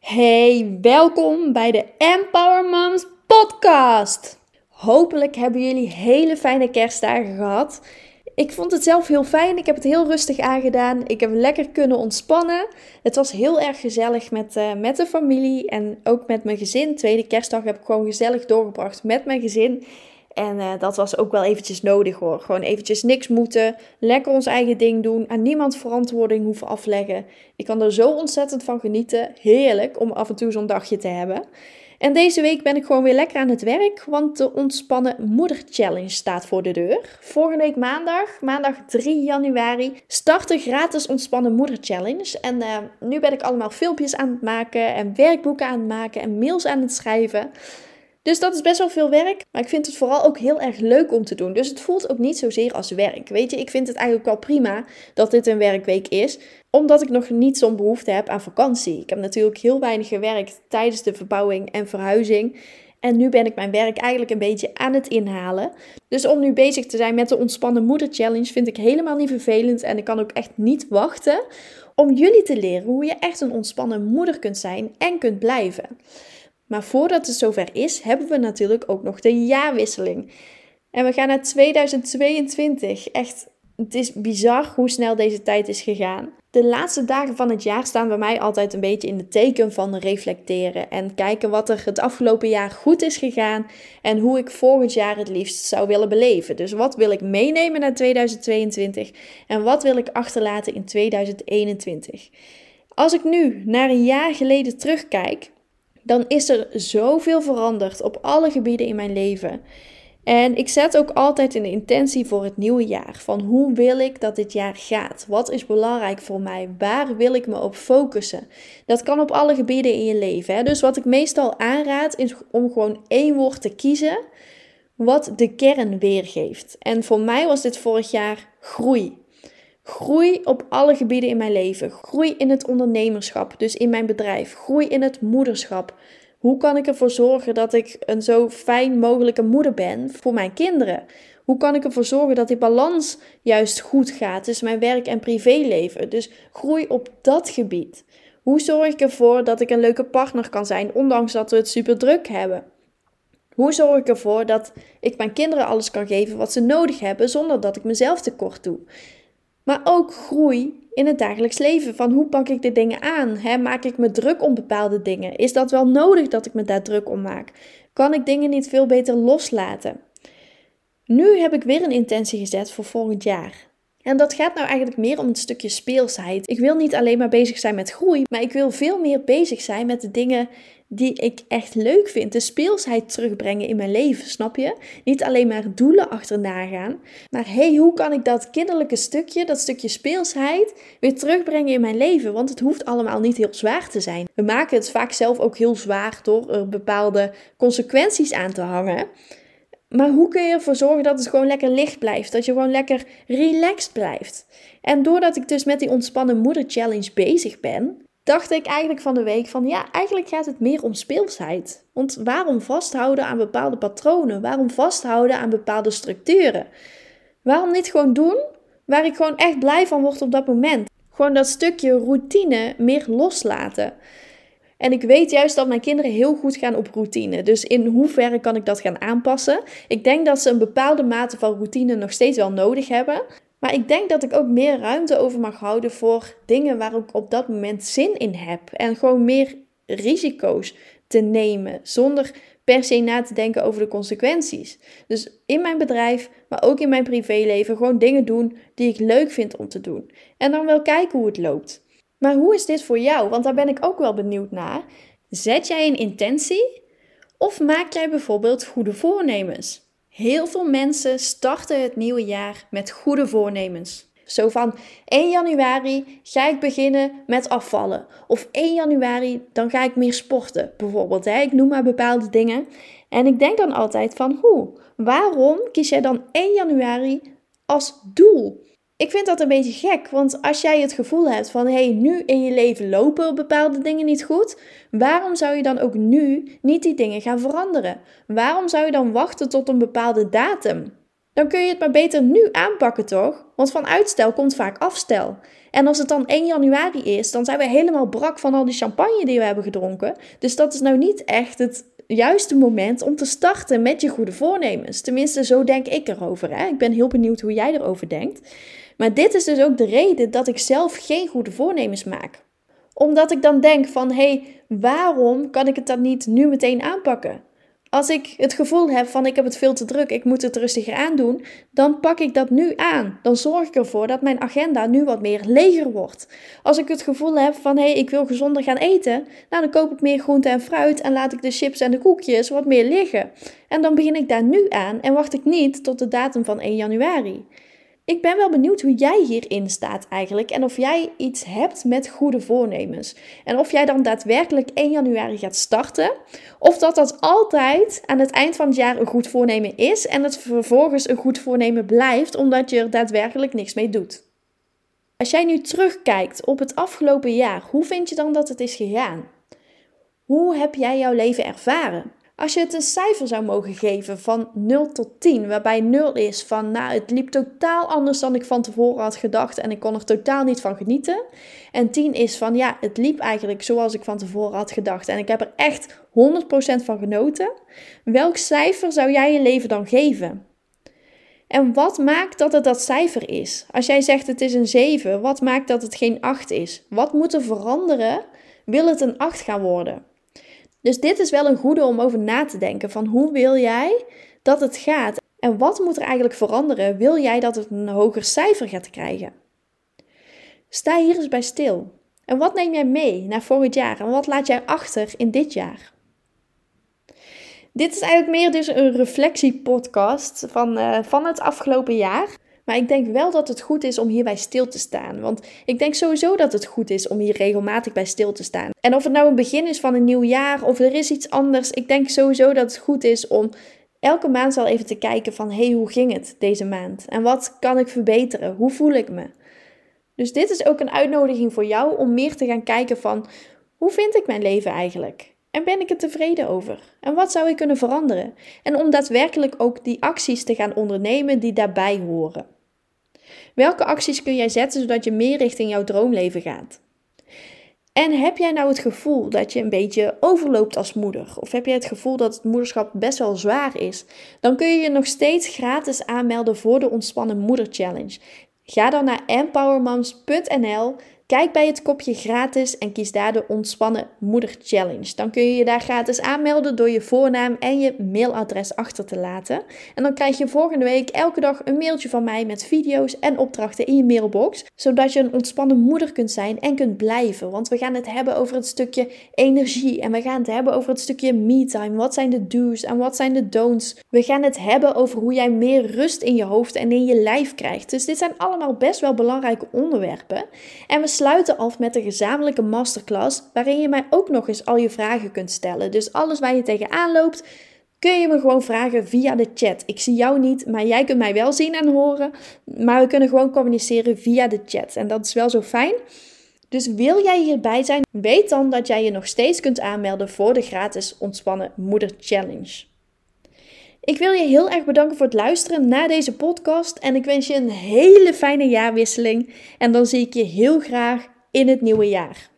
Hey, welkom bij de Empower Moms podcast. Hopelijk hebben jullie hele fijne kerstdagen gehad. Ik vond het zelf heel fijn. Ik heb het heel rustig aangedaan. Ik heb lekker kunnen ontspannen. Het was heel erg gezellig met, uh, met de familie en ook met mijn gezin. Tweede kerstdag heb ik gewoon gezellig doorgebracht met mijn gezin. En uh, dat was ook wel eventjes nodig hoor. Gewoon eventjes niks moeten. Lekker ons eigen ding doen. Aan niemand verantwoording hoeven afleggen. Ik kan er zo ontzettend van genieten. Heerlijk om af en toe zo'n dagje te hebben. En deze week ben ik gewoon weer lekker aan het werk, want de Ontspannen Moeder Challenge staat voor de deur. Volgende week maandag, maandag 3 januari, start de gratis Ontspannen Moeder Challenge. En uh, nu ben ik allemaal filmpjes aan het maken en werkboeken aan het maken en mails aan het schrijven. Dus dat is best wel veel werk, maar ik vind het vooral ook heel erg leuk om te doen. Dus het voelt ook niet zozeer als werk. Weet je, ik vind het eigenlijk wel prima dat dit een werkweek is, omdat ik nog niet zo'n behoefte heb aan vakantie. Ik heb natuurlijk heel weinig gewerkt tijdens de verbouwing en verhuizing. En nu ben ik mijn werk eigenlijk een beetje aan het inhalen. Dus om nu bezig te zijn met de Ontspannen Moeder Challenge vind ik helemaal niet vervelend. En ik kan ook echt niet wachten om jullie te leren hoe je echt een ontspannen moeder kunt zijn en kunt blijven. Maar voordat het zover is, hebben we natuurlijk ook nog de jaarwisseling. En we gaan naar 2022. Echt, het is bizar hoe snel deze tijd is gegaan. De laatste dagen van het jaar staan bij mij altijd een beetje in het teken van reflecteren en kijken wat er het afgelopen jaar goed is gegaan en hoe ik volgend jaar het liefst zou willen beleven. Dus wat wil ik meenemen naar 2022 en wat wil ik achterlaten in 2021? Als ik nu naar een jaar geleden terugkijk, dan is er zoveel veranderd op alle gebieden in mijn leven. En ik zet ook altijd een intentie voor het nieuwe jaar. Van hoe wil ik dat dit jaar gaat? Wat is belangrijk voor mij? Waar wil ik me op focussen? Dat kan op alle gebieden in je leven. Hè? Dus wat ik meestal aanraad is om gewoon één woord te kiezen wat de kern weergeeft. En voor mij was dit vorig jaar groei. Groei op alle gebieden in mijn leven. Groei in het ondernemerschap, dus in mijn bedrijf. Groei in het moederschap. Hoe kan ik ervoor zorgen dat ik een zo fijn mogelijke moeder ben voor mijn kinderen? Hoe kan ik ervoor zorgen dat die balans juist goed gaat tussen mijn werk en privéleven? Dus groei op dat gebied. Hoe zorg ik ervoor dat ik een leuke partner kan zijn, ondanks dat we het super druk hebben? Hoe zorg ik ervoor dat ik mijn kinderen alles kan geven wat ze nodig hebben, zonder dat ik mezelf tekort doe? Maar ook groei in het dagelijks leven. Van hoe pak ik de dingen aan? Maak ik me druk om bepaalde dingen? Is dat wel nodig dat ik me daar druk om maak? Kan ik dingen niet veel beter loslaten? Nu heb ik weer een intentie gezet voor volgend jaar. En dat gaat nou eigenlijk meer om een stukje speelsheid. Ik wil niet alleen maar bezig zijn met groei, maar ik wil veel meer bezig zijn met de dingen die ik echt leuk vind. De speelsheid terugbrengen in mijn leven, snap je? Niet alleen maar doelen achterna gaan, maar hey, hoe kan ik dat kinderlijke stukje, dat stukje speelsheid, weer terugbrengen in mijn leven? Want het hoeft allemaal niet heel zwaar te zijn. We maken het vaak zelf ook heel zwaar door er bepaalde consequenties aan te hangen. Maar hoe kun je ervoor zorgen dat het gewoon lekker licht blijft? Dat je gewoon lekker relaxed blijft? En doordat ik dus met die ontspannen moeder challenge bezig ben, dacht ik eigenlijk van de week van ja, eigenlijk gaat het meer om speelsheid. Want waarom vasthouden aan bepaalde patronen? Waarom vasthouden aan bepaalde structuren? Waarom niet gewoon doen waar ik gewoon echt blij van word op dat moment? Gewoon dat stukje routine meer loslaten. En ik weet juist dat mijn kinderen heel goed gaan op routine. Dus in hoeverre kan ik dat gaan aanpassen? Ik denk dat ze een bepaalde mate van routine nog steeds wel nodig hebben. Maar ik denk dat ik ook meer ruimte over mag houden voor dingen waar ik op dat moment zin in heb. En gewoon meer risico's te nemen zonder per se na te denken over de consequenties. Dus in mijn bedrijf, maar ook in mijn privéleven, gewoon dingen doen die ik leuk vind om te doen. En dan wel kijken hoe het loopt. Maar hoe is dit voor jou? Want daar ben ik ook wel benieuwd naar. Zet jij een intentie? Of maak jij bijvoorbeeld goede voornemens? Heel veel mensen starten het nieuwe jaar met goede voornemens. Zo van 1 januari ga ik beginnen met afvallen. Of 1 januari dan ga ik meer sporten. Bijvoorbeeld, hè? ik noem maar bepaalde dingen. En ik denk dan altijd van hoe? Waarom kies jij dan 1 januari als doel? Ik vind dat een beetje gek, want als jij het gevoel hebt van hé, hey, nu in je leven lopen bepaalde dingen niet goed, waarom zou je dan ook nu niet die dingen gaan veranderen? Waarom zou je dan wachten tot een bepaalde datum? Dan kun je het maar beter nu aanpakken, toch? Want van uitstel komt vaak afstel. En als het dan 1 januari is, dan zijn we helemaal brak van al die champagne die we hebben gedronken. Dus dat is nou niet echt het juiste moment om te starten met je goede voornemens. Tenminste, zo denk ik erover. Hè? Ik ben heel benieuwd hoe jij erover denkt. Maar dit is dus ook de reden dat ik zelf geen goede voornemens maak. Omdat ik dan denk van, hé, hey, waarom kan ik het dan niet nu meteen aanpakken? Als ik het gevoel heb van ik heb het veel te druk, ik moet het rustiger aandoen, dan pak ik dat nu aan. Dan zorg ik ervoor dat mijn agenda nu wat meer leger wordt. Als ik het gevoel heb van hé, hey, ik wil gezonder gaan eten, nou dan koop ik meer groente en fruit en laat ik de chips en de koekjes wat meer liggen. En dan begin ik daar nu aan en wacht ik niet tot de datum van 1 januari. Ik ben wel benieuwd hoe jij hierin staat eigenlijk en of jij iets hebt met goede voornemens. En of jij dan daadwerkelijk 1 januari gaat starten, of dat dat altijd aan het eind van het jaar een goed voornemen is en het vervolgens een goed voornemen blijft omdat je er daadwerkelijk niks mee doet. Als jij nu terugkijkt op het afgelopen jaar, hoe vind je dan dat het is gegaan? Hoe heb jij jouw leven ervaren? Als je het een cijfer zou mogen geven van 0 tot 10, waarbij 0 is van, nou, het liep totaal anders dan ik van tevoren had gedacht en ik kon er totaal niet van genieten. En 10 is van, ja, het liep eigenlijk zoals ik van tevoren had gedacht en ik heb er echt 100% van genoten. Welk cijfer zou jij je leven dan geven? En wat maakt dat het dat cijfer is? Als jij zegt het is een 7, wat maakt dat het geen 8 is? Wat moet er veranderen? Wil het een 8 gaan worden? Dus dit is wel een goede om over na te denken van hoe wil jij dat het gaat? En wat moet er eigenlijk veranderen? Wil jij dat het een hoger cijfer gaat krijgen? Sta hier eens bij stil. En wat neem jij mee naar volgend jaar? En wat laat jij achter in dit jaar? Dit is eigenlijk meer dus een reflectiepodcast van, uh, van het afgelopen jaar. Maar ik denk wel dat het goed is om hierbij stil te staan. Want ik denk sowieso dat het goed is om hier regelmatig bij stil te staan. En of het nou een begin is van een nieuw jaar of er is iets anders, ik denk sowieso dat het goed is om elke maand al even te kijken van hey, hoe ging het deze maand? En wat kan ik verbeteren? Hoe voel ik me? Dus dit is ook een uitnodiging voor jou om meer te gaan kijken van hoe vind ik mijn leven eigenlijk? En ben ik er tevreden over? En wat zou ik kunnen veranderen? En om daadwerkelijk ook die acties te gaan ondernemen die daarbij horen. Welke acties kun jij zetten zodat je meer richting jouw droomleven gaat? En heb jij nou het gevoel dat je een beetje overloopt als moeder? Of heb jij het gevoel dat het moederschap best wel zwaar is? Dan kun je je nog steeds gratis aanmelden voor de Ontspannen Moeder Challenge. Ga dan naar empowermoms.nl Kijk bij het kopje gratis en kies daar de Ontspannen Moeder Challenge. Dan kun je je daar gratis aanmelden door je voornaam en je mailadres achter te laten. En dan krijg je volgende week elke dag een mailtje van mij met video's en opdrachten in je mailbox. Zodat je een ontspannen moeder kunt zijn en kunt blijven. Want we gaan het hebben over het stukje energie en we gaan het hebben over het stukje me-time. Wat zijn de do's en wat zijn de don'ts? We gaan het hebben over hoe jij meer rust in je hoofd en in je lijf krijgt. Dus dit zijn allemaal best wel belangrijke onderwerpen. En we sluiten af met een gezamenlijke masterclass waarin je mij ook nog eens al je vragen kunt stellen. Dus alles waar je tegenaan loopt, kun je me gewoon vragen via de chat. Ik zie jou niet, maar jij kunt mij wel zien en horen. Maar we kunnen gewoon communiceren via de chat. En dat is wel zo fijn. Dus wil jij hierbij zijn, weet dan dat jij je nog steeds kunt aanmelden voor de gratis Ontspannen Moeder Challenge. Ik wil je heel erg bedanken voor het luisteren naar deze podcast en ik wens je een hele fijne jaarwisseling en dan zie ik je heel graag in het nieuwe jaar.